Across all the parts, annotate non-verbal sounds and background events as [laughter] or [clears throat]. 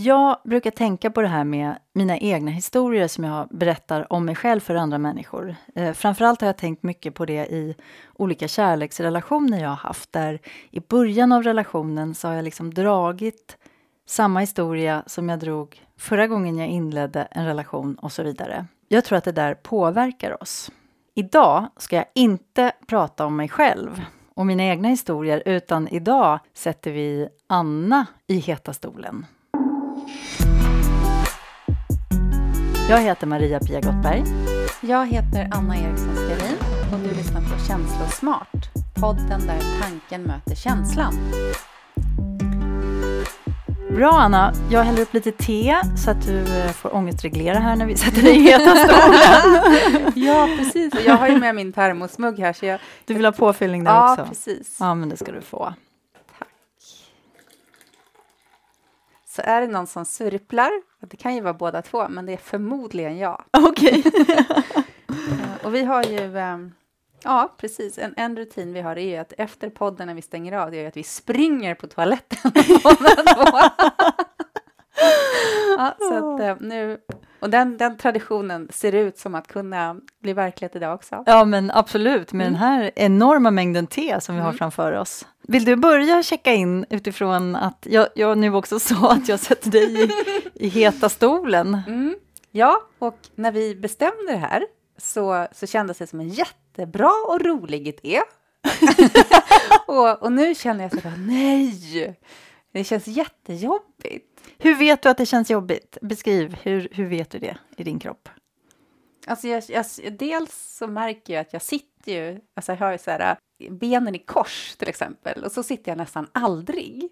Jag brukar tänka på det här med mina egna historier som jag berättar om mig själv för andra människor. Eh, framförallt har jag tänkt mycket på det i olika kärleksrelationer jag har haft. Där i början av relationen så har jag liksom dragit samma historia som jag drog förra gången jag inledde en relation och så vidare. Jag tror att det där påverkar oss. Idag ska jag inte prata om mig själv och mina egna historier utan idag sätter vi Anna i heta stolen. Jag heter Maria-Pia Gottberg. Jag heter Anna Eriksson Skarin och du lyssnar på Känslosmart, podden där tanken möter känslan. Bra Anna, jag häller upp lite te så att du eh, får ångestreglera här när vi sätter dig i heta stolen. [laughs] ja, precis. Och jag har ju med min termosmugg här. Så jag... Du vill ha påfyllning där ja, också? Ja, precis. Ja, men det ska du få. Så är det någon som surplar, det kan ju vara båda två, men det är förmodligen jag. [laughs] Okej. Okay. [laughs] Eh, och vi har ju... Um, Ja, precis. En, en rutin vi har är ju att efter podden när vi stänger av, det är att vi springer på toaletten. [laughs] ja, så att, eh, nu, och den, den traditionen ser ut som att kunna bli verklighet idag också. Ja, men absolut, med mm. den här enorma mängden te som vi har mm. framför oss. Vill du börja checka in utifrån att jag, jag nu också [laughs] sa att jag sätter dig i, i heta stolen? Mm. Ja, och när vi bestämde det här så, så kändes det som en jättebra och rolig idé. [laughs] och, och nu känner jag så här, nej, det känns jättejobbigt. Hur vet du att det känns jobbigt? Beskriv, hur, hur vet du det i din kropp? Alltså jag, jag, dels så märker jag att jag sitter ju, alltså jag har ju så här, benen i kors till exempel, och så sitter jag nästan aldrig.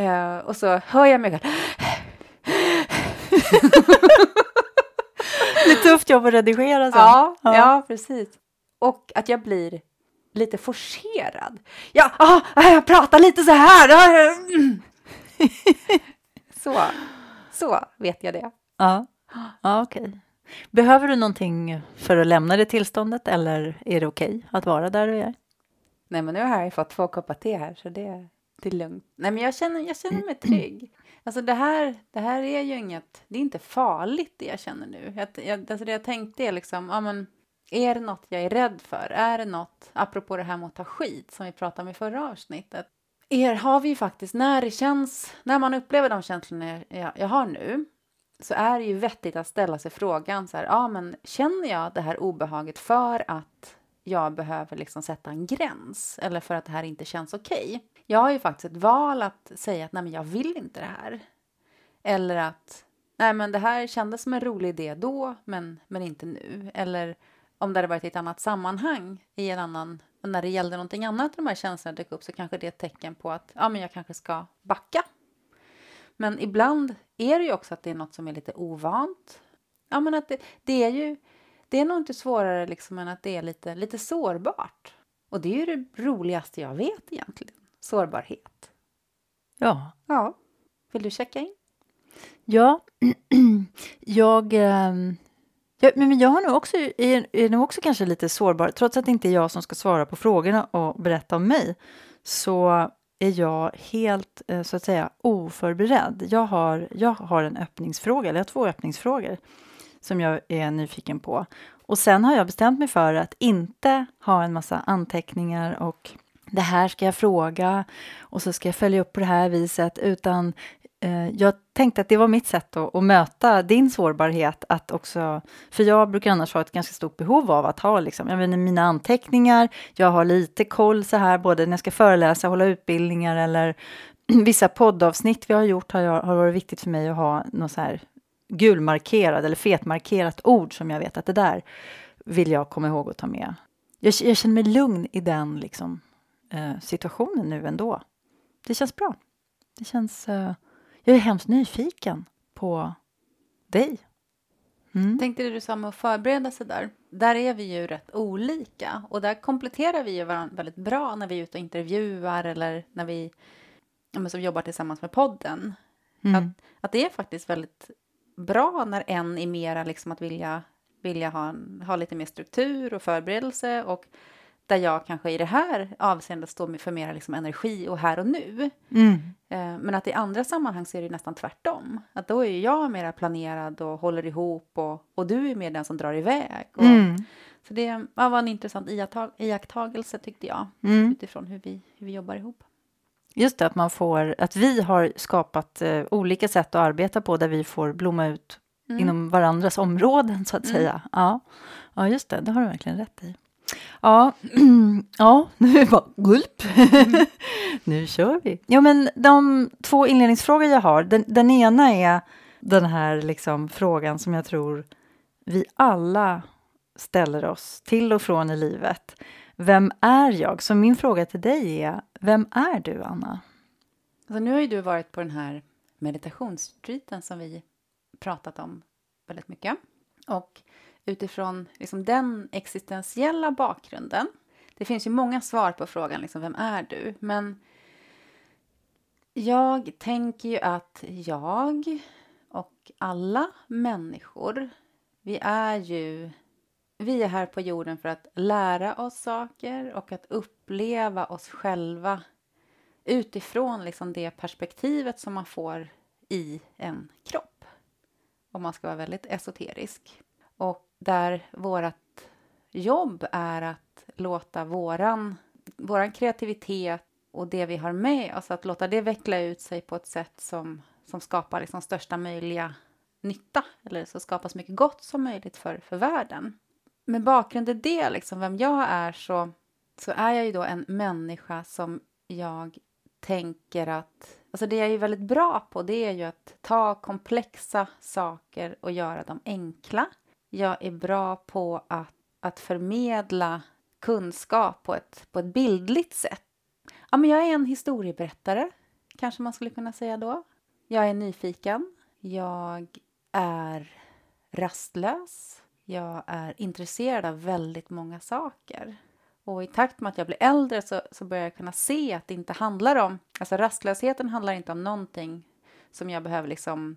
Uh, och så hör jag mig själv [laughs] det är tufft jobb att redigera sen. Ja, ja, ja. precis. Och att jag blir lite forcerad. Ja, ah, jag pratar lite så här. Mm. [laughs] så, så vet jag det. Ja, ja okej. Okay. Behöver du någonting för att lämna det tillståndet eller är det okej okay att vara där du är? Nej, men nu har jag fått två koppar te här så det, det är lugnt. Nej, men jag känner, jag känner mig trygg. Alltså det här, det här är ju inget, det är inte farligt det jag känner nu. Jag, jag, alltså det jag tänkte är liksom, ja men, är det något jag är rädd för? Är det något, apropå det här med att ta skit som vi pratade om i förra avsnittet. Er har vi ju faktiskt, när det känns, när man upplever de känslorna jag, jag har nu, så är det ju vettigt att ställa sig frågan så här, ja men känner jag det här obehaget för att jag behöver liksom sätta en gräns eller för att det här inte känns okej? Okay? Jag har ju faktiskt ett val att säga att nej men jag vill inte det här. Eller att nej men det här kändes som en rolig idé då men, men inte nu. Eller om det hade varit i ett annat sammanhang i en annan, när det gällde någonting annat och de här känslorna dök upp så kanske det är ett tecken på att ja men jag kanske ska backa. Men ibland är det ju också att det är något som är lite ovant. Ja men att det, det är ju, det är nog inte svårare liksom än att det är lite, lite sårbart. Och det är ju det roligaste jag vet egentligen sårbarhet. Ja. Ja. Vill du checka in? Ja, [clears throat] jag... Ja, men jag har nog också, är, är nog också kanske lite sårbar. Trots att det inte är jag som ska svara på frågorna och berätta om mig så är jag helt eh, så att säga oförberedd. Jag har, jag har en öppningsfråga, eller jag har två öppningsfrågor som jag är nyfiken på. Och sen har jag bestämt mig för att inte ha en massa anteckningar och det här ska jag fråga och så ska jag följa upp på det här viset utan eh, jag tänkte att det var mitt sätt att, att, möta din sårbarhet. Att också, för jag brukar annars ha ett ganska stort behov av att ha liksom, jag menar, mina anteckningar. Jag har lite koll så här, både när jag ska föreläsa, hålla utbildningar eller [clears throat] vissa poddavsnitt vi har gjort har, jag, har varit viktigt för mig att ha något så här gulmarkerad eller fetmarkerat ord som jag vet att det där vill jag komma ihåg att ta med. Jag, jag känner mig lugn i den liksom, eh, situationen nu ändå. Det känns bra. Det känns... Eh, jag är hemskt nyfiken på dig. Mm. Tänkte det du sa med att förbereda sig där. Där är vi ju rätt olika och där kompletterar vi ju varandra väldigt bra när vi är ute och intervjuar eller när vi som jobbar tillsammans med podden. Mm. Att, att det är faktiskt väldigt bra när en är mera liksom att vilja, vilja ha, ha lite mer struktur och förberedelse och där jag kanske i det här avseendet står för mer liksom energi och här och nu. Mm. Eh, men att i andra sammanhang så är det nästan tvärtom. Att då är jag mer planerad och håller ihop och, och du är mer den som drar iväg. Och, Mm. Så det var en intressant iakttag iakttagelse tyckte jag Mm. utifrån hur vi, hur vi jobbar ihop. Just det, att man får, att vi har skapat eh, olika sätt att arbeta på där vi får blomma ut Mm. inom varandras områden så att Mm. säga. Ja. ja, just det, det har du verkligen rätt i. Ja, [clears throat] ja [laughs] nu är det bara gulp. [laughs] nu kör vi. Ja, men de två inledningsfrågor jag har, den, den ena är den här liksom frågan som jag tror vi alla ställer oss till och från i livet. Vem är jag? Så min fråga till dig är, vem är du, Anna? Alltså, nu har ju du varit på den här meditationsretreaten som vi pratat om väldigt mycket. Och utifrån liksom den existentiella bakgrunden, det finns ju många svar på frågan liksom, vem är du? Men jag tänker ju att jag och alla människor, vi är ju vi är här på jorden för att lära oss saker och att uppleva oss själva utifrån liksom det perspektivet som man får i en kropp. Om man ska vara väldigt esoterisk. Och där vårt jobb är att låta våran, våran kreativitet och det vi har med oss, att låta det veckla ut sig på ett sätt som, som skapar liksom största möjliga nytta, eller så skapar så mycket gott som möjligt för, för världen. Med bakgrund i det, liksom, vem jag är, så, så är jag ju då en människa som jag tänker att... Alltså det jag är väldigt bra på det är ju att ta komplexa saker och göra dem enkla. Jag är bra på att, att förmedla kunskap på ett, på ett bildligt sätt. Ja, men jag är en historieberättare, kanske man skulle kunna säga då. Jag är nyfiken. Jag är rastlös. Jag är intresserad av väldigt många saker. Och i takt med att jag blir äldre så, så börjar jag kunna se att det inte handlar om... Alltså rastlösheten handlar inte om någonting som jag behöver liksom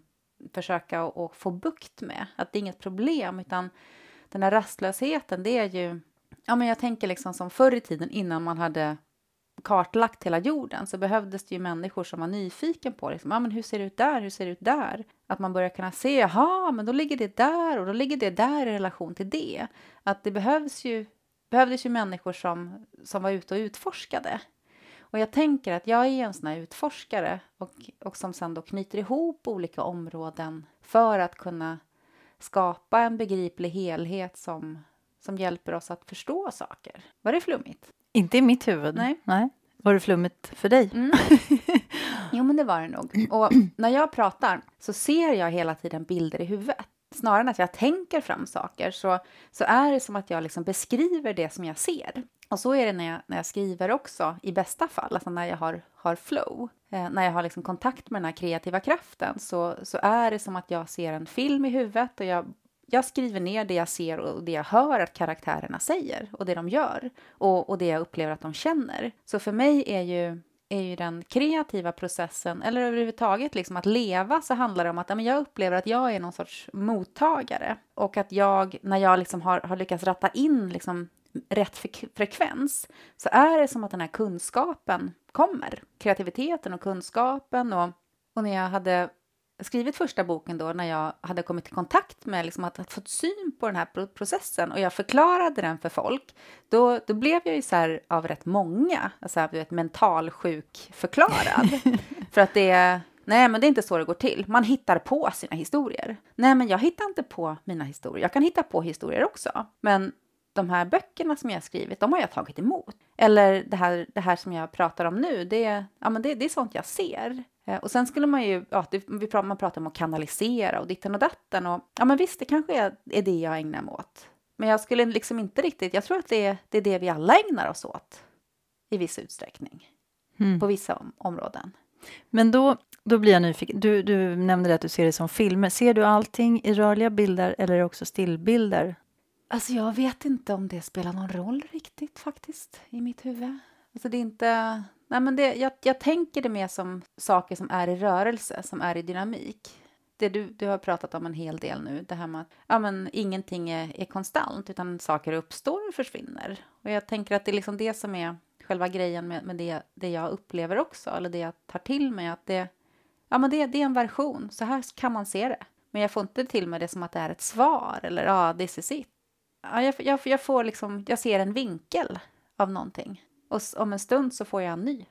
försöka att få bukt med. Att det är inget problem, utan den här rastlösheten, det är ju... Ja, men jag tänker liksom som förr i tiden innan man hade kartlagt hela jorden så behövdes det ju människor som var nyfiken på liksom, ah, men hur ser det ut där, hur ser det ut där? Att man börjar kunna se, jaha, men då ligger det där och då ligger det där i relation till det. Att det behövs ju, behövdes ju människor som, som var ute och utforskade. Och jag tänker att jag är en sån här utforskare och, och som sen då knyter ihop olika områden för att kunna skapa en begriplig helhet som, som hjälper oss att förstå saker. Var det flummigt? Inte i mitt huvud. Nej. Nej. Var det flummigt för dig? Mm. [laughs] Jo, men det var det nog. Och när jag pratar så ser jag hela tiden bilder i huvudet. Snarare än att jag tänker fram saker så, så är det som att jag liksom beskriver det som jag ser. Och så är det när jag, när jag skriver också, i bästa fall, alltså när jag har, har flow. Eh, när jag har liksom kontakt med den här kreativa kraften så, så är det som att jag ser en film i huvudet och jag jag skriver ner det jag ser och det jag hör att karaktärerna säger och det de gör och, och det jag upplever att de känner. Så för mig är ju, är ju den kreativa processen, eller överhuvudtaget liksom att leva, så handlar det om att ja, men jag upplever att jag är någon sorts mottagare och att jag, när jag liksom har, har lyckats ratta in liksom rätt frekvens så är det som att den här kunskapen kommer. Kreativiteten och kunskapen och, och när jag hade skrivit första boken då när jag hade kommit i kontakt med liksom att, att fått syn på den här pro- processen och jag förklarade den för folk, då, då blev jag ju så här av rätt många, alltså du vet mentalsjuk förklarad. [laughs] för att det är, nej men det är inte så det går till. Man hittar på sina historier. Nej men jag hittar inte på mina historier. Jag kan hitta på historier också. Men de här böckerna som jag har skrivit, de har jag tagit emot. Eller det här, det här som jag pratar om nu, det, ja, men det, det är sånt jag ser. Eh, Och sen skulle man ju, ja, det, vi pratar, man pratar om att kanalisera och ditten och datten och ja men visst, det kanske är, är det jag ägnar mig åt. Men jag skulle liksom inte riktigt, jag tror att det är, det är det vi alla ägnar oss åt i viss utsträckning Mm. på vissa om, områden. Men då, då blir jag nyfiken. Du, du nämnde det att du ser det som filmer. Ser du allting i rörliga bilder eller också stillbilder? Alltså jag vet inte om det spelar någon roll riktigt faktiskt i mitt huvud. Alltså det är inte, nej men det, jag, jag tänker det mer som saker som är i rörelse, som är i dynamik. det du, du har pratat om en hel del nu, det här med att ja, men ingenting är, är konstant, utan saker uppstår och försvinner. Och jag tänker att det är liksom det som är själva grejen med, med det, det jag upplever också, eller det jag tar till mig, att det, ja, men det, det är en version, så här kan man se det. Men jag får inte till mig det som att det är ett svar, eller ja, this is it. Ja, jag, jag, jag får liksom, jag ser en vinkel av någonting. Och om en stund så får jag en ny.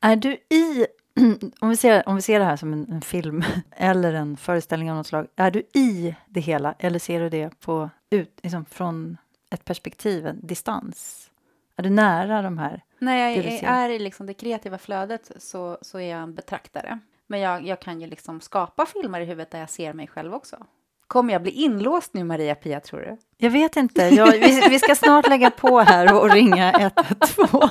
Är du i, [clears throat] om vi ser, om vi ser det här som en, en, film [laughs] eller en föreställning av något slag, är du i det hela eller ser du det på, ut, liksom från ett perspektiv, en distans? Är du nära de här? När jag är, är i liksom det kreativa flödet så, så är jag en betraktare. Men jag, jag kan ju liksom skapa filmer i huvudet där jag ser mig själv också. Kommer jag bli inlåst nu, Maria-Pia, tror du? Jag vet inte. Jag, vi, vi, ska snart lägga på här och ringa 112. [laughs]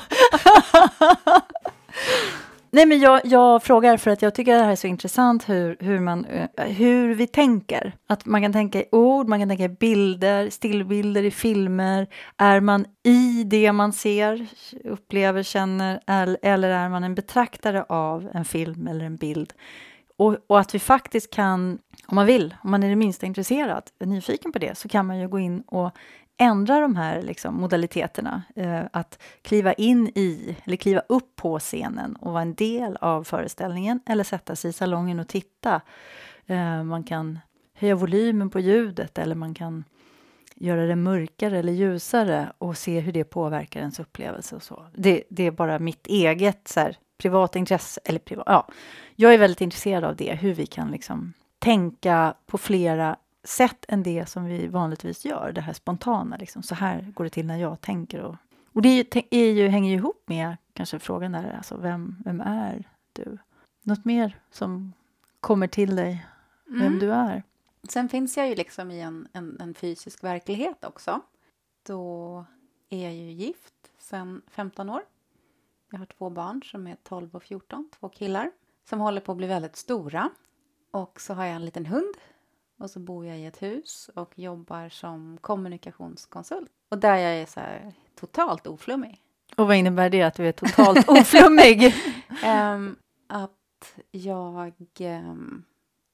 Nej, men jag, jag, frågar för att jag tycker att det här är så intressant hur, hur, man, eh, hur vi tänker. Att man kan tänka i ord, man kan tänka i bilder, stillbilder i filmer. Är man i det man ser, upplever, känner eller är man en betraktare av en film eller en bild? Och, och, att vi faktiskt kan, om man vill, om man är det minsta intresserad, är nyfiken på det, så kan man ju gå in och ändra de här liksom, modaliteterna. Eh, att kliva in i, eller kliva upp på scenen och vara en del av föreställningen eller sätta sig i salongen och titta. Eh, man kan höja volymen på ljudet eller man kan göra det mörkare eller ljusare och se hur det påverkar ens upplevelse och så. Det, det är bara mitt eget så här, privat intresse, eller privat, ja. Jag är väldigt intresserad av det, hur vi kan liksom tänka på flera sätt än det som vi vanligtvis gör, det här spontana. Liksom. Så här går det till när jag tänker. Och, och det är ju, är ju, hänger ju ihop med kanske frågan där, alltså vem, vem är du? Något mer som kommer till dig, vem mm. du är? Sen finns jag ju liksom i en, en, en, fysisk verklighet också. Då är jag ju gift sedan 15 år. Jag har två barn som är 12 och 14, två killar som håller på att bli väldigt stora. Och så har jag en liten hund och så bor jag i ett hus och jobbar som kommunikationskonsult. Och där jag är så här totalt oflummig. Och vad innebär det att du är totalt [laughs] oflummig? um, [laughs] att jag um,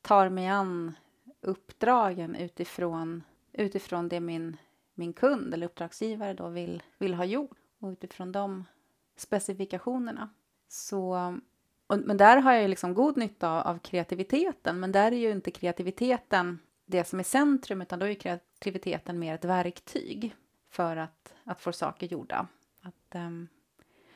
tar mig an uppdragen utifrån, utifrån det min, min kund eller uppdragsgivare då vill, vill ha gjort och utifrån de specifikationerna. Så och, men där har jag ju liksom god nytta av, av, kreativiteten, men där är ju inte kreativiteten det som är centrum, utan då är kreativiteten mer ett verktyg för att, att få saker gjorda. Att, um,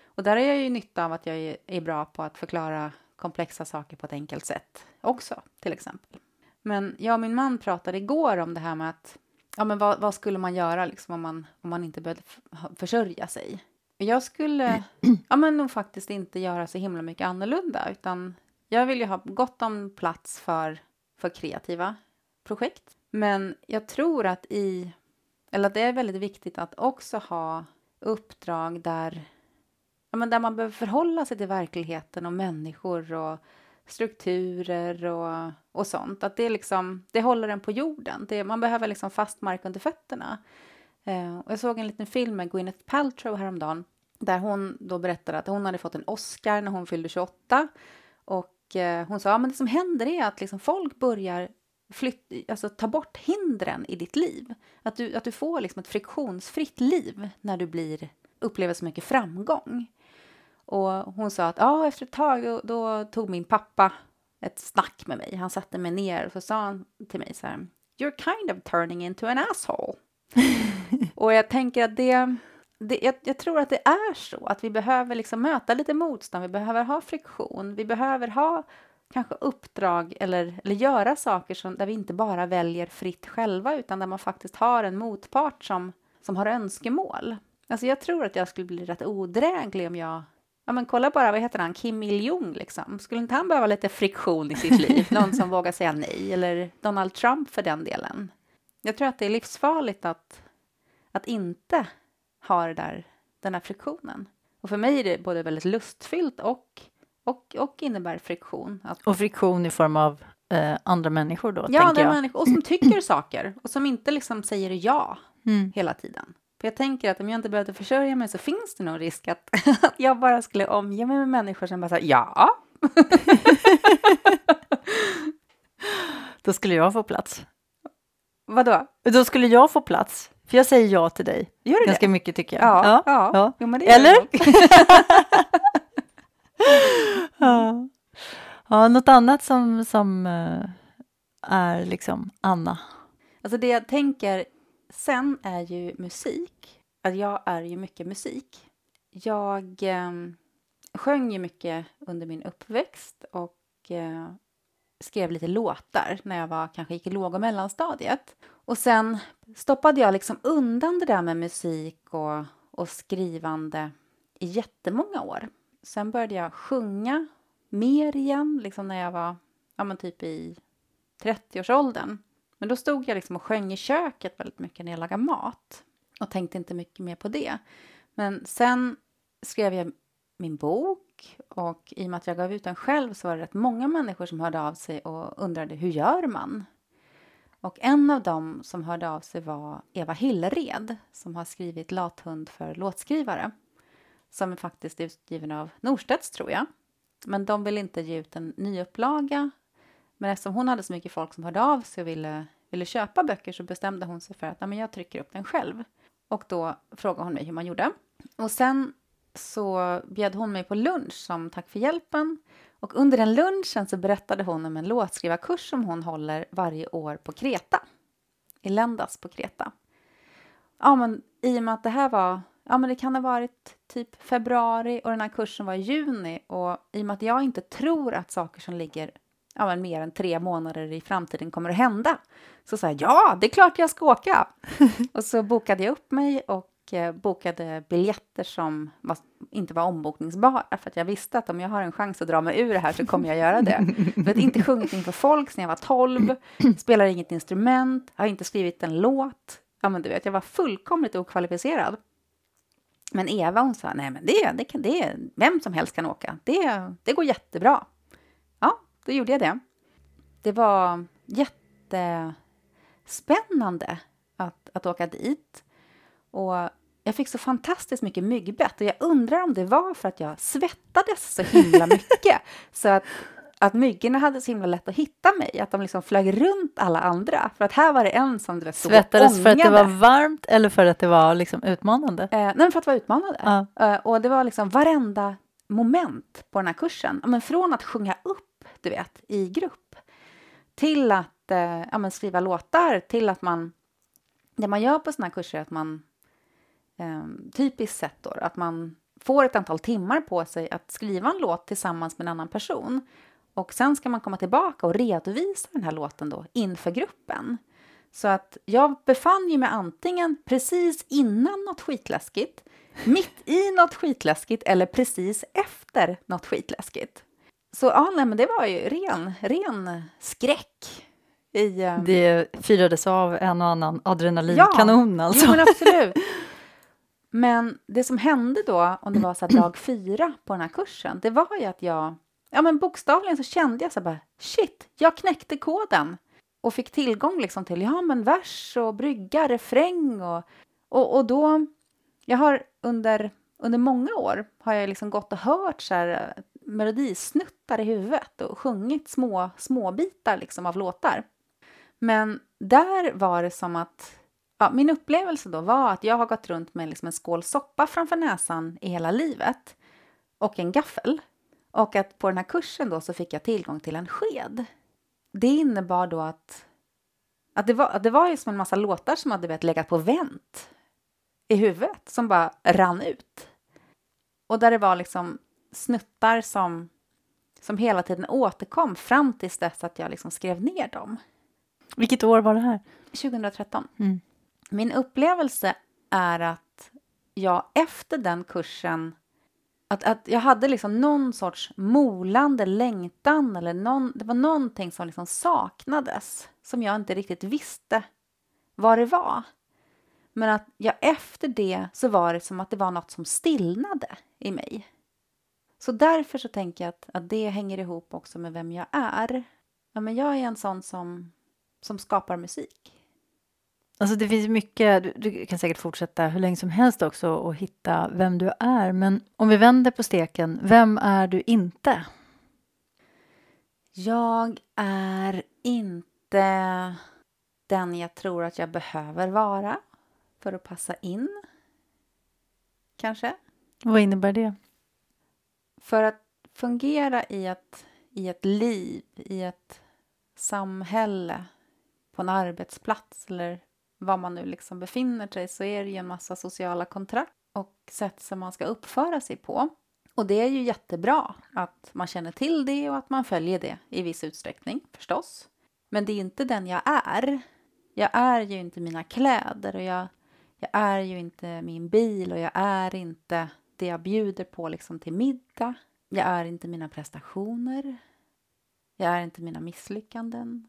och där har jag ju nytta av att jag är, är, bra på att förklara komplexa saker på ett enkelt sätt också, till exempel. Men jag och min man pratade igår om det här med att ja, men vad, vad skulle man göra liksom, om, man, om man inte behövde försörja sig? Jag skulle [clears throat] ja, men nog faktiskt inte göra så himla mycket annorlunda utan jag vill ju ha gott om plats för, för kreativa projekt. Men jag tror att i, eller att det är väldigt viktigt att också ha uppdrag där, ja, men där man behöver förhålla sig till verkligheten och människor och strukturer och, och sånt. Att det, liksom, det håller en på jorden. Det, man behöver liksom fast mark under fötterna. Eh, och jag såg en liten film med Gwyneth Paltrow häromdagen där hon då berättade att hon hade fått en Oscar när hon fyllde 28 och eh, hon sa att ja, det som händer är att liksom folk börjar flytt, alltså, ta bort hindren i ditt liv. Att du, att du får liksom ett friktionsfritt liv när du blir, upplever så mycket framgång. Och hon sa att ja, efter ett tag då, då, tog min pappa ett snack med mig. Han satte mig ner och så sa han till mig så här You're kind of turning into an asshole. [laughs] och jag tänker att det, det jag, jag, tror att det är så att vi behöver liksom möta lite motstånd, vi behöver ha friktion, vi behöver ha kanske uppdrag eller, eller göra saker som, där vi inte bara väljer fritt själva utan där man faktiskt har en motpart som, som har önskemål. Alltså jag tror att jag skulle bli rätt odräglig om jag Ja men kolla bara, vad heter han, Kim Il-Jung liksom. Skulle inte han behöva lite friktion i sitt liv? Någon som vågar säga nej, eller Donald Trump för den delen. Jag tror att det är livsfarligt att, att inte ha det där, den här friktionen. Och för mig är det både väldigt lustfyllt och, och, och innebär friktion. Att... Och friktion i form av eh, andra människor då? Ja, andra jag. människor, och som tycker saker och som inte liksom säger ja mm. hela tiden. För jag tänker att om jag inte behövde försörja mig så finns det nog risk att, [laughs] att jag bara skulle omge mig med människor som bara säger ja. [laughs] då skulle jag få plats. Vadå? Då skulle jag få plats. För jag säger ja till dig. Gör du Ganska det? mycket tycker jag. Ja. ja. ja. Jo, Eller? [laughs] ja. ja, något annat som, som eh, är liksom Anna. Alltså det jag tänker sen är ju musik. Att jag är ju mycket musik. Jag eh, sjöng ju mycket under min uppväxt och eh, skrev lite låtar när jag var, kanske gick i låg och mellanstadiet. Och sen stoppade jag liksom undan det där med musik och, och skrivande i jättemånga år. Sen började jag sjunga mer igen, liksom när jag var ja, men typ i 30-årsåldern. Men då stod jag liksom och sjöng i köket väldigt mycket när jag lagade mat och tänkte inte mycket mer på det. Men sen skrev jag min bok och i och med att jag gav ut den själv så var det rätt många människor som hörde av sig och undrade hur gör man? Och en av dem som hörde av sig var Eva Hillered som har skrivit Lathund för låtskrivare som är faktiskt utgiven av Norstedts tror jag. Men de vill inte ge ut en nyupplaga. Men eftersom hon hade så mycket folk som hörde av sig och ville, ville köpa böcker så bestämde hon sig för att men jag trycker upp den själv. Och då frågade hon mig hur man gjorde. Och sen så bjöd hon mig på lunch som tack för hjälpen. Och under den lunchen så berättade hon om en låtskrivarkurs som hon håller varje år på Kreta. I Ländas på Kreta. Ja, men i och med att det här var, ja men det kan ha varit typ februari och den här kursen var i juni och i och med att jag inte tror att saker som ligger ja, men mer än tre månader i framtiden kommer att hända. Så sa jag ja, det är klart jag ska åka. [laughs] och så bokade jag upp mig och bokade biljetter som var, inte var ombokningsbara för att jag visste att om jag har en chans att dra mig ur det här så kommer jag göra det. [laughs] För att inte sjungit inför folk sedan jag var 12, spelar inget instrument, har inte skrivit en låt. Ja, men du vet, jag var fullkomligt okvalificerad. Men Eva hon sa, nej men det, det, kan, det vem som helst kan åka. Det, det går jättebra. Ja, då gjorde jag det. Det var jättespännande att, att åka dit. Och jag fick så fantastiskt mycket myggbett och jag undrar om det var för att jag svettades så himla mycket [laughs] så att, att myggorna hade så himla lätt att hitta mig, att de liksom flög runt alla andra. För att här var det en som och Svettades för att det ångade. var varmt eller för att det var liksom utmanande? Eh, nej, för att vara utmanande. Ja. Eh, och det var liksom varenda moment på den här kursen. Men från att sjunga upp, du vet, i grupp till att eh, ja, skriva låtar, till att man... Det man gör på såna här kurser är att man eh, typiskt sett då, att man får ett antal timmar på sig att skriva en låt tillsammans med en annan person. Och sen ska man komma tillbaka och redovisa den här låten då inför gruppen. Så att jag befann ju mig antingen precis innan något skitläskigt, mitt i något skitläskigt eller precis efter något skitläskigt. Så ja, nej, men det var ju ren, ren skräck. I, eh, Det fyrades av en och annan adrenalinkanon alltså. Jo, men absolut. [laughs] Men det som hände då, om det var så [clears throat] dag fyra på den här kursen, det var ju att jag, ja men bokstavligen så kände jag så bara, shit, jag knäckte koden och fick tillgång liksom till, ja men vers och brygga, refräng och, och, och då, jag har under, under många år har jag liksom gått och hört så här eh, melodisnuttar i huvudet och sjungit små, små bitar liksom av låtar. Men där var det som att ja, min upplevelse då var att jag har gått runt med liksom en skål soppa framför näsan i hela livet och en gaffel. Och att på den här kursen då så fick jag tillgång till en sked. Det innebar då att, att, det, var, att det var ju som en massa låtar som hade vet, legat på vänt i huvudet som bara rann ut. Och där det var liksom snuttar som, som hela tiden återkom fram tills dess att jag liksom skrev ner dem. Vilket år var det här? 2013. Mm. Min upplevelse är att jag efter den kursen att, att jag hade liksom någon sorts molande längtan eller någon, det var någonting som liksom saknades som jag inte riktigt visste vad det var. Men att jag efter det så var det som att det var något som stillnade i mig. Så därför så tänker jag att, att det hänger ihop också med vem jag är. Ja, men jag är en sån som, som skapar musik. Alltså det finns mycket, du, du kan säkert fortsätta hur länge som helst också och hitta vem du är. Men om vi vänder på steken, vem är du inte? Jag är inte den jag tror att jag behöver vara för att passa in. Kanske. Vad innebär det? För att fungera i ett, i ett liv, i ett samhälle, på en arbetsplats eller var man nu liksom befinner sig så är det ju en massa sociala kontrakt och sätt som man ska uppföra sig på. Och det är ju jättebra att man känner till det och att man följer det i viss utsträckning förstås. Men det är inte den jag är. Jag är ju inte mina kläder och jag, jag är ju inte min bil och jag är inte det jag bjuder på liksom till middag. Jag är inte mina prestationer. Jag är inte mina misslyckanden.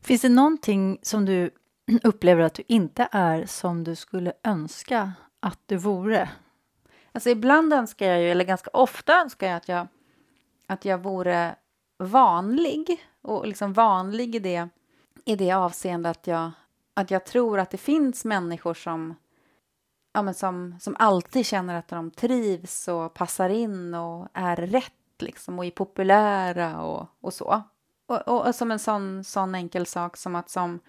Finns det någonting som du [clears throat] upplever att du inte är som du skulle önska att du vore? Alltså ibland önskar jag ju, eller ganska ofta önskar jag att jag, att jag vore vanlig. Och liksom vanlig i det, i det avseende att jag, att jag tror att det finns människor som, ja, men som, som alltid känner att de trivs och passar in och är rätt liksom, och är populära och, och så. Och, och, och som en sån, sån enkel sak som att som,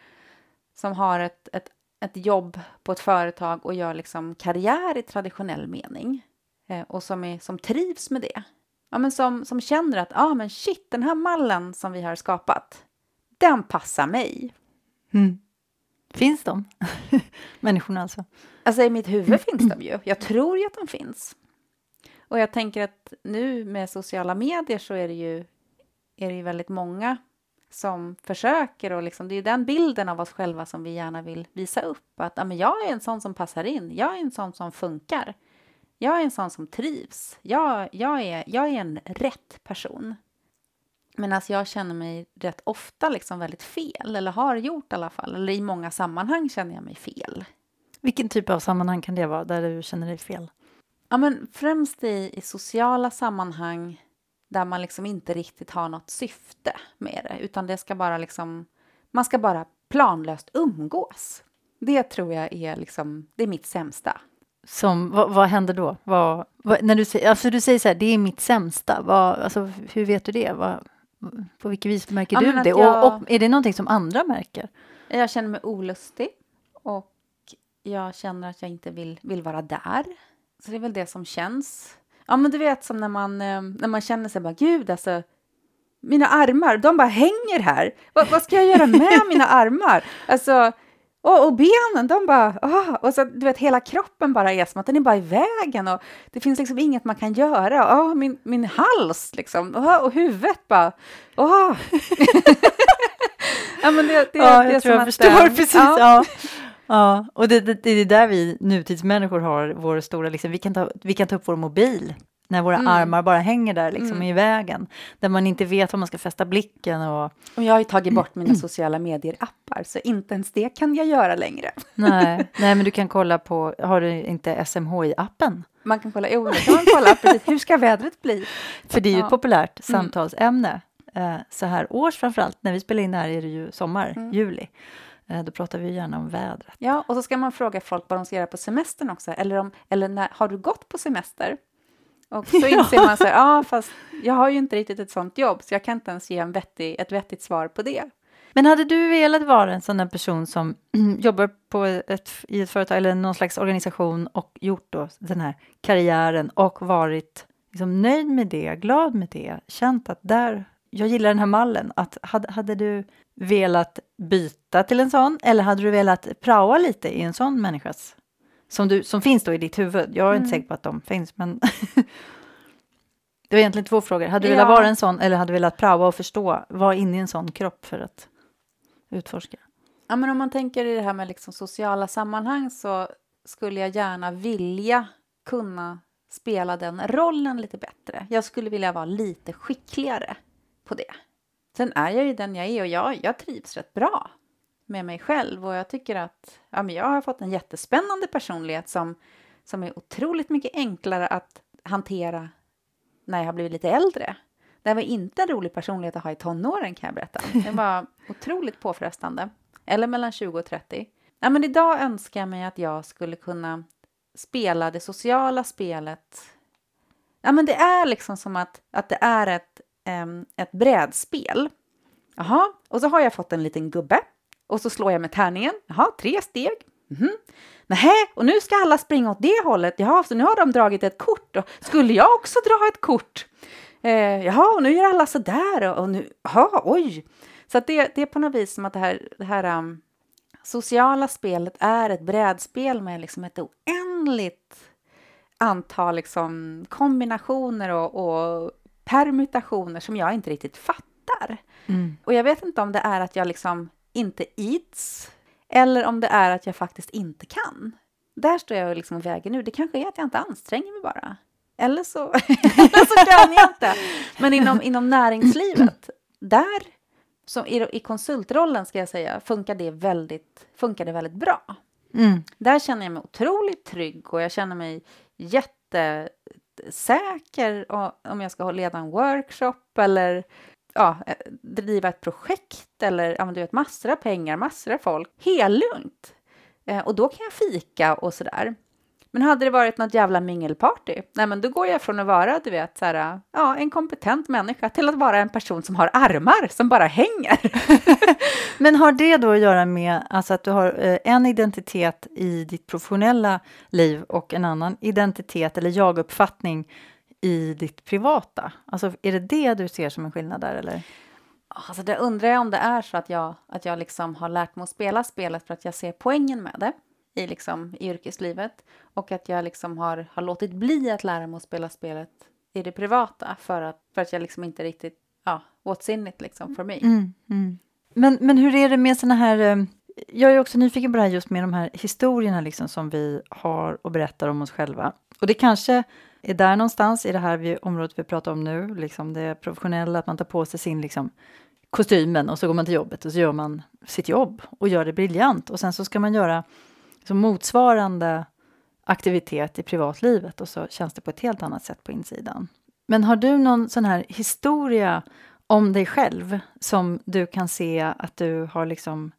som har ett, ett, ett jobb på ett företag och gör liksom karriär i traditionell mening eh, och som, är, som trivs med det. Ja, men som, som känner att ah, men shit, den här mallen som vi har skapat, den passar mig. Mm. Finns de? [laughs] Människorna alltså? Alltså i mitt huvud finns de ju. Jag tror ju att de finns. Och jag tänker att nu med sociala medier så är det ju, är det ju väldigt många som försöker och liksom, det är den bilden av oss själva som vi gärna vill visa upp. Att ja, men jag är en sån som passar in, jag är en sån som funkar. Jag är en sån som trivs. Jag, jag, är, jag är en rätt person. Men alltså jag känner mig rätt ofta liksom väldigt fel, eller har gjort i alla fall. Eller i många sammanhang känner jag mig fel. Vilken typ av sammanhang kan det vara där du känner dig fel? Ja, men främst i, i sociala sammanhang där man liksom inte riktigt har något syfte med det, utan det ska bara liksom, man ska bara planlöst umgås. Det tror jag är liksom, det är mitt sämsta. Som, vad, vad händer då? Vad, vad, när du, säger, alltså du säger så här, det är mitt sämsta. Vad, alltså, hur vet du det? Vad, på vilket vis märker Ja, du det? jag- Och, och är det någonting som andra märker? Jag känner mig olustig och jag känner att jag inte vill, vill vara där. Så det är väl det som känns. Ja, men du vet som när man, eh, när man känner sig bara, gud alltså, mina armar, de bara hänger här. Vad, vad ska jag göra med [laughs] mina armar? Alltså, och, och benen, de bara, ah, och så du vet hela kroppen bara är som att den är bara i vägen och det finns liksom inget man kan göra. Ah, min, min hals liksom, ah, och huvudet bara, ah. [laughs] ja, men det, det, ja, det är jag tror som jag att, förstår eh, [laughs] precis. ja. Ja. Och det, det, det är där vi nutidsmänniskor har vår stora, liksom, vi, kan ta, vi kan ta upp vår mobil när våra Mm. armar bara hänger där liksom, Mm. i vägen. Där man inte vet var man ska fästa blicken och Och jag har ju tagit bort mina [clears throat] sociala medier-appar, så inte ens det kan jag göra längre. nej, [laughs] nej, men du kan kolla på, har du inte SMHI-appen? Man kan kolla, jo, kan man kolla, precis, hur ska vädret bli? För det är ju Ja. ett populärt Mm. samtalsämne. Eh, så här års framförallt, när vi spelar in det här är det ju sommar, Mm. juli. Eh, då pratar vi gärna om vädret. Ja, och så ska man fråga folk vad de ska göra på semestern också, eller, om, eller när, har du gått på semester? Och så [laughs] inser man så här, ja, fast jag har ju inte riktigt ett sånt jobb, så jag kan inte ens ge en vettig, ett vettigt svar på det. Men hade du velat vara en sån där person som [clears throat] jobbar på ett, i ett företag eller någon slags organisation och gjort då den här karriären och varit liksom nöjd med det, glad med det, känt att där, jag gillar den här mallen, att hade, hade du velat byta till en sån eller hade du velat praoa lite i en sån människas som, du, som finns då i ditt huvud? Jag är Mm. inte säker på att de finns, men [laughs] det var egentligen två frågor. Hade du Ja. velat vara en sån eller hade du velat praoa och förstå, vara inne i en sån kropp för att utforska? Ja, men om man tänker i det här med liksom sociala sammanhang så skulle jag gärna vilja kunna spela den rollen lite bättre. Jag skulle vilja vara lite skickligare på det. Sen är jag ju den jag är och jag, jag trivs rätt bra med mig själv och jag tycker att ja, men jag har fått en jättespännande personlighet som, som är otroligt mycket enklare att hantera när jag har blivit lite äldre. Det var inte en rolig personlighet att ha i tonåren kan jag berätta. Det [laughs] var otroligt påfrestande. Eller mellan 20 och 30. Ja, men idag önskar jag mig att jag skulle kunna spela det sociala spelet. Ja, men det är liksom som att, att det är ett, Ehm, ett brädspel Jaha, och så har jag fått en liten gubbe och så slår jag med tärningen. Jaha, tre steg. Mhm. Nähä, och nu ska alla springa åt det hållet. Jaha, så nu har de dragit ett kort. Och skulle jag också dra ett kort? Eh, jaha, och nu gör alla så där. Och, och nu, jaha, oj. Så att det, det är på något vis som att det här, det här um, sociala spelet är ett brädspel med liksom ett oändligt antal liksom kombinationer och, och permutationer som jag inte riktigt fattar. Mm. Och jag vet inte om det är att jag liksom inte ids eller om det är att jag faktiskt inte kan. Där står jag liksom och väger nu. Det kanske är att jag inte anstränger mig bara. Eller så, [laughs] eller så kan jag inte. Men inom, inom näringslivet, där, som i, i konsultrollen ska jag säga, funkar det väldigt, funkar det väldigt bra. Mm. Där känner jag mig otroligt trygg och jag känner mig jättesäker säker om jag ska leda en workshop eller ja, eh, driva ett projekt eller ja, men du vet, massor av pengar, massor av folk. Helt lugnt. Eh, och då kan jag fika och sådär. Men hade det varit något jävla mingelparty, nej men då går jag från att vara, du vet, så här, ja, en kompetent människa till att vara en person som har armar som bara hänger. [laughs] Men har det då att göra med alltså att du har eh, en identitet i ditt professionella liv och en annan identitet eller jaguppfattning i ditt privata? Alltså är det det du ser som en skillnad där eller? Alltså det undrar jag om det är så att jag, att jag liksom har lärt mig att spela spelet för att jag ser poängen med det i, liksom, i yrkeslivet och att jag liksom har, har låtit bli att lära mig att spela spelet i det privata för att, för att jag liksom inte riktigt, ja, what's in it liksom för mig. Mm, mm. Men, men hur är det med såna här... Eh, jag är också nyfiken på det här just med de här historierna liksom som vi har och berättar om oss själva. Och det kanske är där någonstans i det här vi, området vi pratar om nu, liksom det professionella, att man tar på sig sin liksom, kostymen och så går man till jobbet och så gör man sitt jobb och gör det briljant. Och sen så ska man göra liksom, motsvarande aktivitet i privatlivet och så känns det på ett helt annat sätt på insidan. Men har du någon sån här historia om dig själv som du kan se att du har liksom...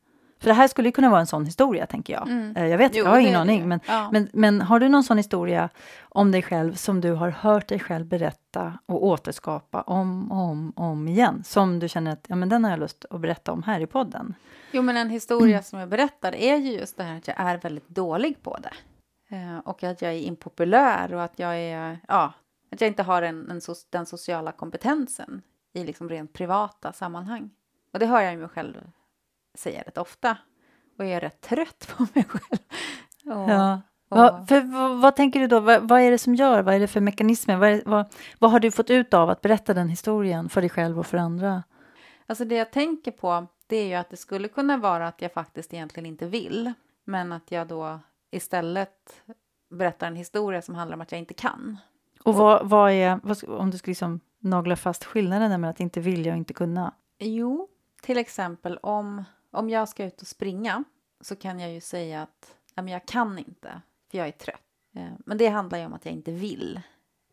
För det här skulle kunna vara en sån historia, tänker jag. Mm. Eh, Jag vet, Jo, jag har ingen aning. Men, Ja. men, men har du någon sån historia om dig själv som du har hört dig själv berätta och återskapa om och om, om igen? Som du känner att ja, men den har jag lust att berätta om här i podden. Jo, men en historia som jag berättar är ju just det här att jag är väldigt dålig på det. Eh, och att jag är impopulär och att jag är, ja, att jag inte har en, en den sociala kompetensen i liksom rent privata sammanhang. Och det hör jag ju mig själv säga rätt ofta. Och jag är rätt trött på [laughs] mig själv. Och, Ja. och, Vad, för, vad, vad tänker du då? Vad, vad är det som gör? Vad är det för mekanismer? Vad, är, vad, vad har du fått ut av att berätta den historien för dig själv och för andra? Alltså det jag tänker på det är ju att det skulle kunna vara att jag faktiskt egentligen inte vill. Men att jag då istället berättar en historia som handlar om att jag inte kan. Och vad, vad är, vad, om du skulle liksom nagla fast skillnaden mellan att inte vilja och inte kunna? Jo, till exempel om, om jag ska ut och springa så kan jag ju säga att men jag kan inte, för jag är trött. Eh, Men det handlar ju om att jag inte vill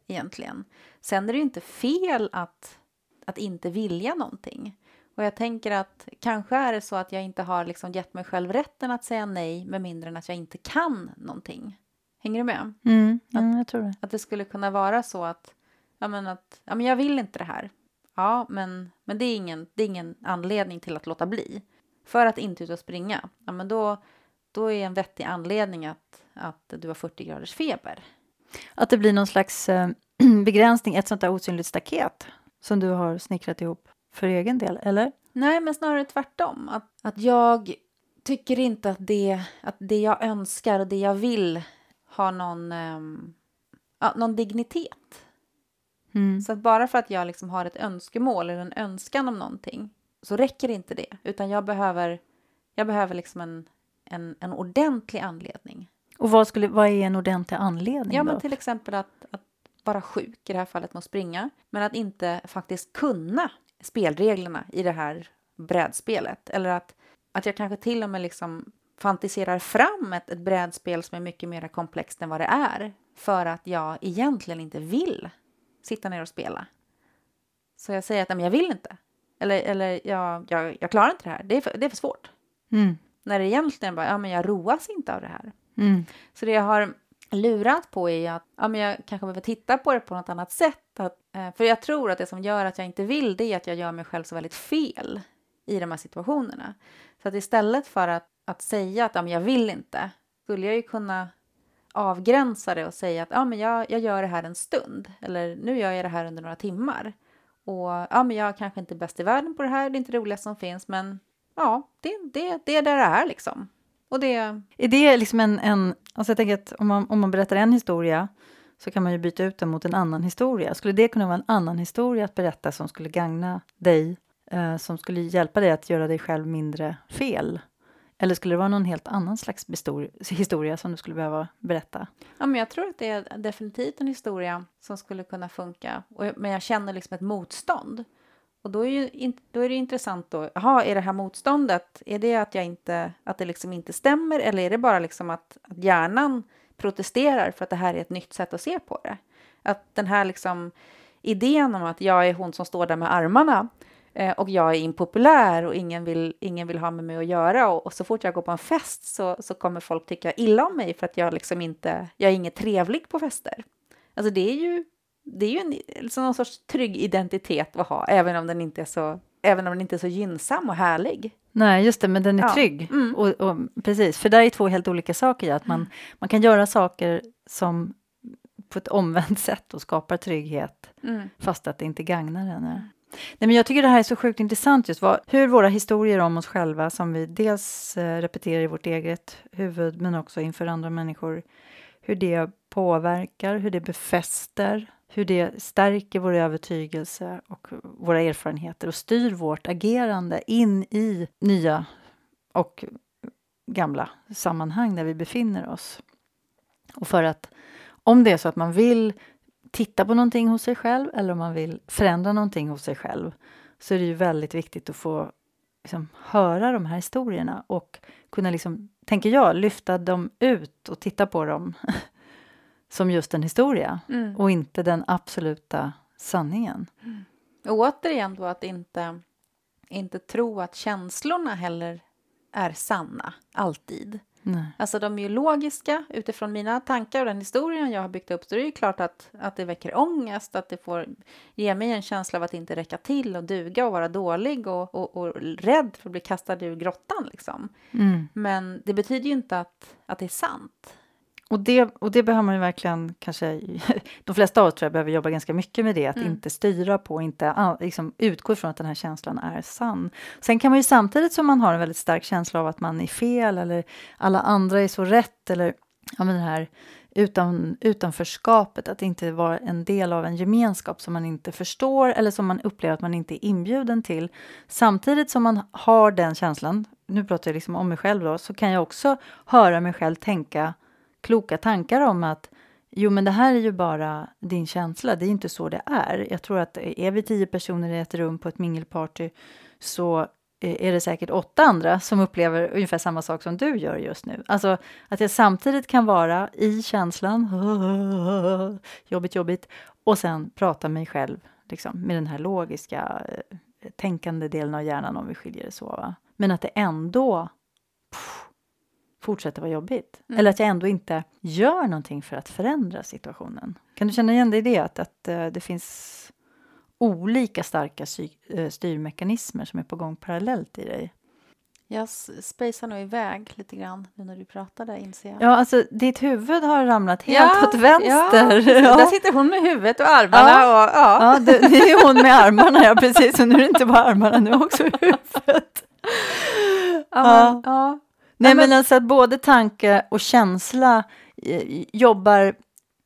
egentligen. Sen är det ju inte fel att, att inte vilja någonting. Och jag tänker att kanske är det så att jag inte har liksom gett mig själv rätten att säga nej med mindre än att jag inte kan någonting. Hänger du med? Mm, mm, jag tror det. Att det skulle kunna vara så att, ja men att, ja men jag vill inte det här. Ja, men, men det, är ingen, det är ingen anledning till att låta bli. För att inte ut och springa, ja men då, då är en vettig anledning att, att du har 40 graders feber. Att det blir någon slags eh, [clears throat] begränsning, ett sånt där osynligt staket som du har snickrat ihop för egen del, eller? Nej, men snarare tvärtom. Att, att jag tycker inte att det, att det jag önskar och det jag vill har någon, ja, någon dignitet. Mm. Så att bara för att jag liksom har ett önskemål eller en önskan om någonting så räcker inte det. Utan jag behöver, jag behöver liksom en, en, en ordentlig anledning. Och vad, skulle, vad är en ordentlig anledning Ja, då? men till exempel att, att vara sjuk, i det här fallet med springa. Men att inte faktiskt kunna spelreglerna i det här brädspelet. Eller att, att jag kanske till och med liksom fantiserar fram ett, ett brädspel som är mycket mer komplext än vad det är. För att jag egentligen inte vill sitta ner och spela. Så jag säger att "Nej, men jag vill inte. Eller, eller jag, jag, jag klarar inte det här. Det är för, det är för svårt. Mm. När det egentligen bara, ja men jag roas inte av det här. Mm. Så det jag har lurat på är att ja, men jag kanske behöver titta på det på något annat sätt. Att, eh, för jag tror att det som gör att jag inte vill det är att jag gör mig själv så väldigt fel i de här situationerna. Så att istället för att, att säga att ja, men jag vill inte, skulle jag ju kunna avgränsa det och säga att ja, men jag, jag gör det här en stund, eller nu gör jag det här under några timmar. Och ja, men jag kanske inte är bäst i världen på det här, det är inte det roligaste som finns, men ja, det, det, det är där det är liksom. Och det... Är det liksom en... en alltså jag tänker att om man, om man berättar en historia så kan man ju byta ut den mot en annan historia. Skulle det kunna vara en annan historia att berätta som skulle gagna dig, eh, som skulle hjälpa dig att göra dig själv mindre fel? Eller skulle det vara någon helt annan slags historia som du skulle behöva berätta? Ja, men jag tror att det är definitivt en historia som skulle kunna funka. men jag känner liksom ett motstånd. Och då är, ju, då är det intressant då, jaha, är det här motståndet, är det att jag inte, att det liksom inte stämmer eller är det bara liksom att, att hjärnan protesterar för att det här är ett nytt sätt att se på det? Att den här liksom idén om att jag är hon som står där med armarna eh, och jag är impopulär och ingen vill, ingen vill ha med mig att göra och, och, så fort jag går på en fest så, så kommer folk tycka illa om mig för att jag liksom inte, jag är inget trevlig på fester. Alltså det är ju det är ju en, liksom någon sorts trygg identitet att ha, även om den inte är så, även om den inte är så gynnsam och härlig. Nej, just det, men den är ja. trygg. Mm. Och, och, precis, för där är två helt olika saker. Att man, mm. man kan göra saker som på ett omvänt sätt och skapar trygghet, mm. fast att det inte gagnar henne. Nej, men jag tycker det här är så sjukt intressant, just vad, hur våra historier om oss själva, som vi dels eh, repeterar i vårt eget huvud, men också inför andra människor, hur det påverkar, hur det befäster hur det stärker vår övertygelse och våra erfarenheter och styr vårt agerande in i nya och gamla sammanhang där vi befinner oss. Och för att om det är så att man vill titta på någonting hos sig själv eller om man vill förändra någonting hos sig själv så är det ju väldigt viktigt att få liksom, höra de här historierna och kunna, liksom, tänker jag, lyfta dem ut och titta på dem [laughs] som just en historia mm. och inte den absoluta sanningen. Mm. Och återigen då att inte, inte tro att känslorna heller är sanna, alltid. Nej. Alltså de är ju logiska utifrån mina tankar och den historien jag har byggt upp så det är ju klart att, att det väcker ångest, att det får ge mig en känsla av att inte räcka till och duga och vara dålig och, och, och rädd för att bli kastad ur grottan liksom. Mm. Men det betyder ju inte att, att det är sant. Och det, och det behöver man ju verkligen kanske... [laughs] De flesta av oss tror jag behöver jobba ganska mycket med det, att mm. inte styra på, inte liksom, utgå från att den här känslan är sann. Sen kan man ju samtidigt som man har en väldigt stark känsla av att man är fel eller alla andra är så rätt eller ja, men det här utan, utanförskapet, att inte vara en del av en gemenskap som man inte förstår eller som man upplever att man inte är inbjuden till. Samtidigt som man har den känslan, nu pratar jag liksom om mig själv då, så kan jag också höra mig själv tänka kloka tankar om att jo, men det här är ju bara din känsla, det är inte så det är. Jag tror att är vi tio personer i ett rum på ett mingelparty så eh, är det säkert åtta andra som upplever ungefär samma sak som du gör just nu. Alltså att jag samtidigt kan vara i känslan, [laughs] jobbigt, jobbigt, och sen prata mig själv liksom, med den här logiska eh, tänkande delen av hjärnan om vi skiljer det så. Va? Men att det ändå pff, fortsätter vara jobbigt. Mm. Eller att jag ändå inte gör någonting för att förändra situationen. Kan du känna igen dig i det? Att, att uh, det finns olika starka uh, styrmekanismer som är på gång parallellt i dig? Jag spejsar nog iväg lite grann nu när du pratade, inser jag. Ja, alltså ditt huvud har ramlat helt ja, åt vänster. Ja, ja. Där sitter hon med huvudet och armarna. Ja, och, ja. ja det, det, är hon med armarna, ja precis. Och nu är det inte bara armarna, nu också huvudet. Ja, ja. Nej, men, men alltså att både tanke och känsla eh, jobbar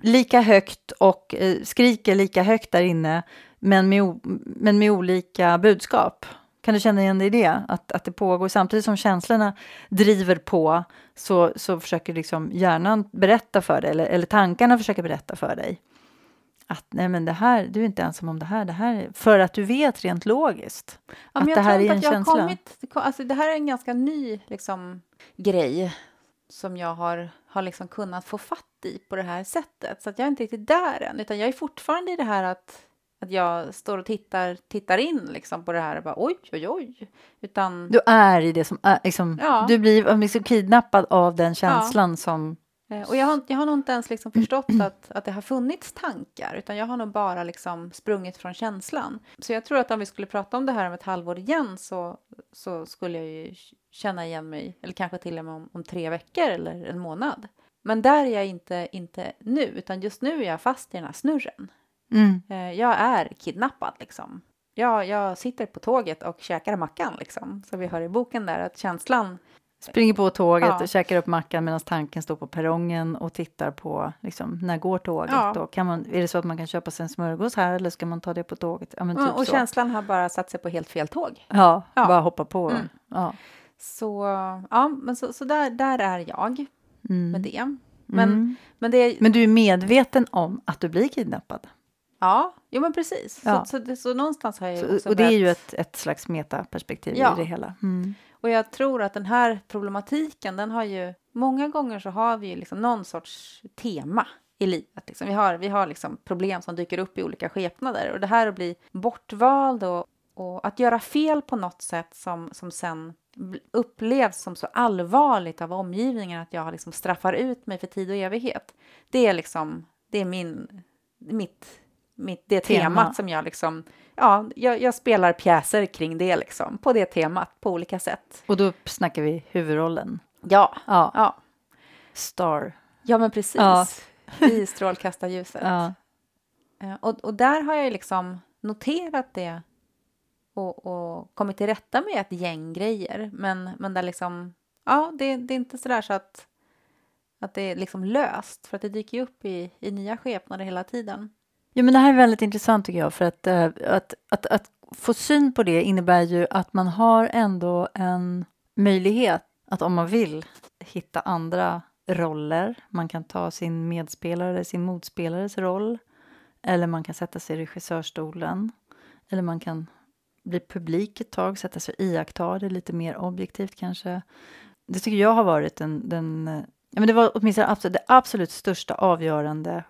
lika högt och eh, skriker lika högt där inne, men med, men med olika budskap. Kan du känna igen dig i det? Att, att det pågår samtidigt som känslorna driver på så, så försöker liksom hjärnan berätta för dig, eller, eller tankarna försöker berätta för dig att nej men det här, du är inte ensam om det här, det här för att du vet rent logiskt ja, att det här är en känsla. Kommit, alltså det här är en ganska ny liksom, grej som jag har, har liksom kunnat få fatt i på det här sättet. Så att jag är inte riktigt där än, utan jag är fortfarande i det här att, att jag står och tittar, tittar in liksom på det här och bara oj, oj, oj. Utan, du är i det som är, liksom, ja. du blir liksom kidnappad av den känslan ja. som och jag har, jag har nog inte ens liksom förstått att, att det har funnits tankar, utan jag har nog bara liksom sprungit från känslan. Så jag tror att om vi skulle prata om det här om ett halvår igen så, så skulle jag ju känna igen mig, eller kanske till och med om, om tre veckor eller en månad. Men där är jag inte, inte nu, utan just nu är jag fast i den här snurren. Mm. Eh, jag är kidnappad liksom. Jag, jag sitter på tåget och käkar mackan liksom. Så vi har i boken där att känslan Springer på tåget Ja. och käkar upp mackan medan tanken står på perrongen och tittar på liksom, när går tåget. Ja. Då kan man, är det så att man kan köpa sig en smörgås här eller ska man ta det på tåget? Ja, men typ Ja, och så. känslan har bara satt sig på helt fel tåg. Ja, Ja. bara hoppa på. Mm. Ja. Så, ja, men så, så där, där är jag Mm. med det. Men, Mm. men det Men du är medveten om att du blir kidnappad? ja, jo men precis. Ja. Så, så, så någonstans har jag Så, och det är ju börjat- ett, ett slags metaperspektiv Ja. i det hela. Mm. Och jag tror att den här problematiken, den har ju... Många gånger så har vi ju liksom någon sorts tema i livet. Liksom. Vi har, vi har liksom problem som dyker upp i olika skepnader. Och det här att bli bortvald och, och att göra fel på något sätt som, som sen upplevs som så allvarligt av omgivningen att jag liksom straffar ut mig för tid och evighet. Det är liksom, det är min, mitt, mitt det Tema. temat som jag liksom, ja, jag, jag spelar pjäser kring det liksom, på det temat på olika sätt. Och då snackar vi huvudrollen. Ja, Ja, ja, Star. ja men precis. Ja. I strålkastarljuset. [laughs] Ja. Och, och där har jag liksom noterat det och, och kommit till rätta med ett gäng grejer. Men, men där liksom, ja, det, det är inte sådär så att, att det är liksom löst. För att det dyker upp i, i nya skepnader hela tiden. Ja, men det här är väldigt intressant tycker jag, för att, eh, att, att, att få syn på det innebär ju att man har ändå en möjlighet att om man vill hitta andra roller. Man kan ta sin medspelare, sin motspelares roll, eller man kan sätta sig i regissörstolen, eller man kan bli publik ett tag, sätta sig och iaktta det lite mer objektivt kanske. Det tycker jag har varit den, den ja, men det var åtminstone absolut, det absolut största avgörande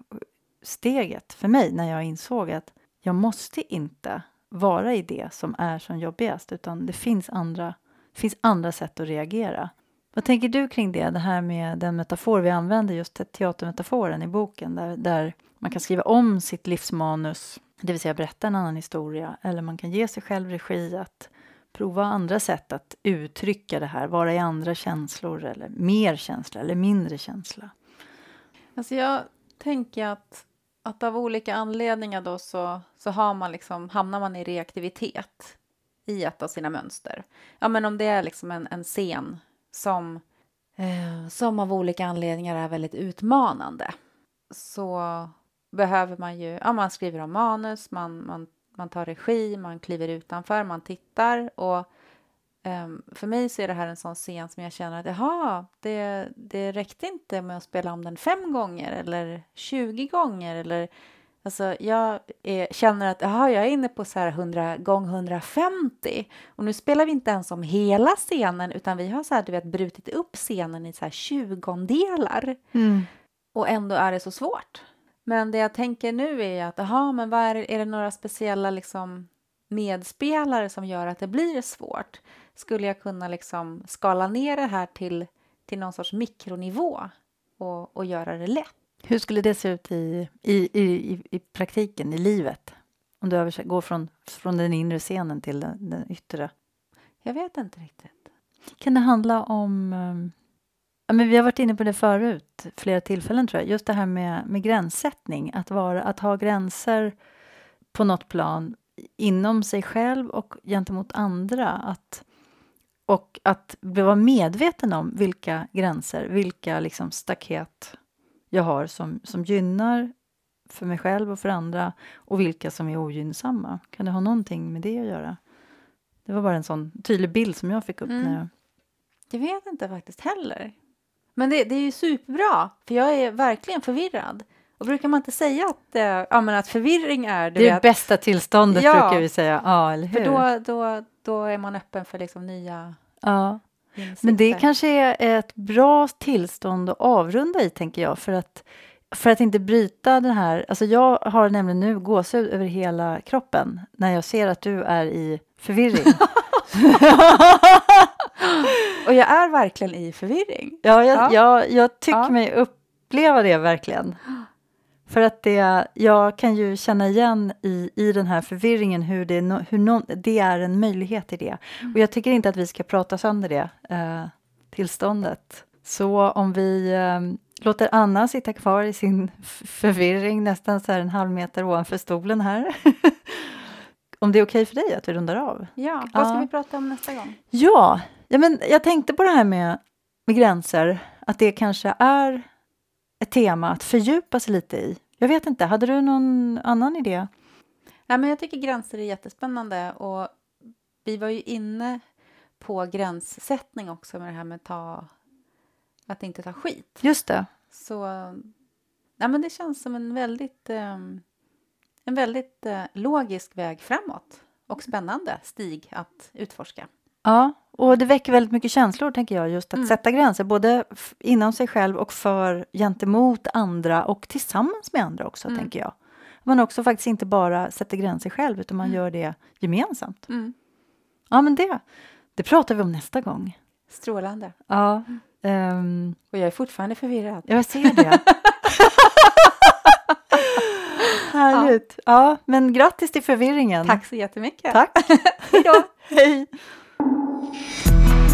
steget för mig när jag insåg att jag måste inte vara i det som är som jobbigast utan det finns andra, finns andra sätt att reagera. Vad tänker du kring det, det här med den metafor vi använder, just teatermetaforen i boken där, där man kan skriva om sitt livsmanus, det vill säga berätta en annan historia eller man kan ge sig själv regi att prova andra sätt att uttrycka det här, vara i andra känslor eller mer känsla eller mindre känsla. Alltså jag tänker att, att av olika anledningar då så, så har man liksom, hamnar man i reaktivitet i ett av sina mönster. Ja, men om det är liksom en, en scen som, eh, som av olika anledningar är väldigt utmanande så behöver man ju, ja man skriver om manus, man, man, man tar regi, man kliver utanför, man tittar och ehm, för mig så är det här en sån scen som jag känner att jaha, det, det räckte inte med att spela om den fem gånger eller 20 gånger eller Alltså jag är, känner att jaha, jag är inne på så här 100 gång 150 och nu spelar vi inte ens om hela scenen utan vi har så här, du vet, brutit upp scenen i så här 20 och ändå är det så svårt. Men det jag tänker nu är att, aha, men vad är, är det några speciella liksom medspelare som gör att det blir svårt? Skulle jag kunna liksom skala ner det här till, till någon sorts mikronivå och, och göra det lätt? Hur skulle det se ut i, i, i, i- praktiken, i livet? Om du översätter, går från, från den inre scenen till den, den yttre. Jag vet inte riktigt. Kan det handla om... ehm, Ja, men vi har varit inne på det förut, flera tillfällen tror jag. Just det här med, med gränssättning. Att, vara, att ha gränser på något plan inom sig själv och gentemot andra. Att, och att vara medveten om vilka gränser, vilka liksom staket jag har som, som gynnar för mig själv och för andra och vilka som är ogynnsamma. Kan det ha någonting med det att göra? Det var bara en sån tydlig bild som jag fick upp Mm. när jag Jag vet inte faktiskt heller. Men det, det är ju superbra, för jag är verkligen förvirrad. Och brukar man inte säga att, eh, ja, men att förvirring är... Du Det är det vet, bästa tillståndet Ja. brukar vi säga. Ja, eller hur? för då, då, då är man öppen för liksom nya ja. insikter. Men det kanske är ett bra tillstånd att avrunda i, tänker jag. För att, för att inte bryta den här... Alltså jag har nämligen nu gåshud över hela kroppen när jag ser att du är i förvirring. [laughs] Och jag är verkligen i förvirring. ja, jag, Ja. jag, jag tycker Ja. mig upp, uppleva det verkligen. För att det, jag kan ju känna igen i, i den här förvirringen hur, det, hur no, det är en möjlighet i det. Mm. Och jag tycker inte att vi ska prata sönder det eh, tillståndet. Så om vi eh, låter Anna sitta kvar i sin förvirring nästan så här en halv meter ovanför stolen här. [laughs] om det är okej för dig att vi rundar av? Ja, vad ska Ja. vi prata om nästa gång? Ja, ja men jag tänkte på det här med, med gränser, att det kanske är ett tema att fördjupa sig lite i. Jag vet inte, hade du någon annan idé? Nej, men jag tycker gränser är jättespännande och vi var ju inne på gränssättning också med det här med ta, att inte ta skit. Just det. Så nej, men det känns som en väldigt, ehm, en väldigt eh, logisk väg framåt och spännande stig att utforska. Ja, och det väcker väldigt mycket känslor, tänker jag, just att Mm. sätta gränser, både inom sig själv och för gentemot andra och tillsammans med andra också, Mm. tänker jag. Man också faktiskt inte bara sätter gränser själv, utan man Mm. gör det gemensamt. Mm. Ja, men det, det pratar vi om nästa gång. Strålande. Ja, ehm, Och jag är fortfarande förvirrad. Jag ser det. [laughs] Härligt. Ja. men grattis till förvirringen. Tack så jättemycket. Tack. [laughs] Hej då. Hej. Música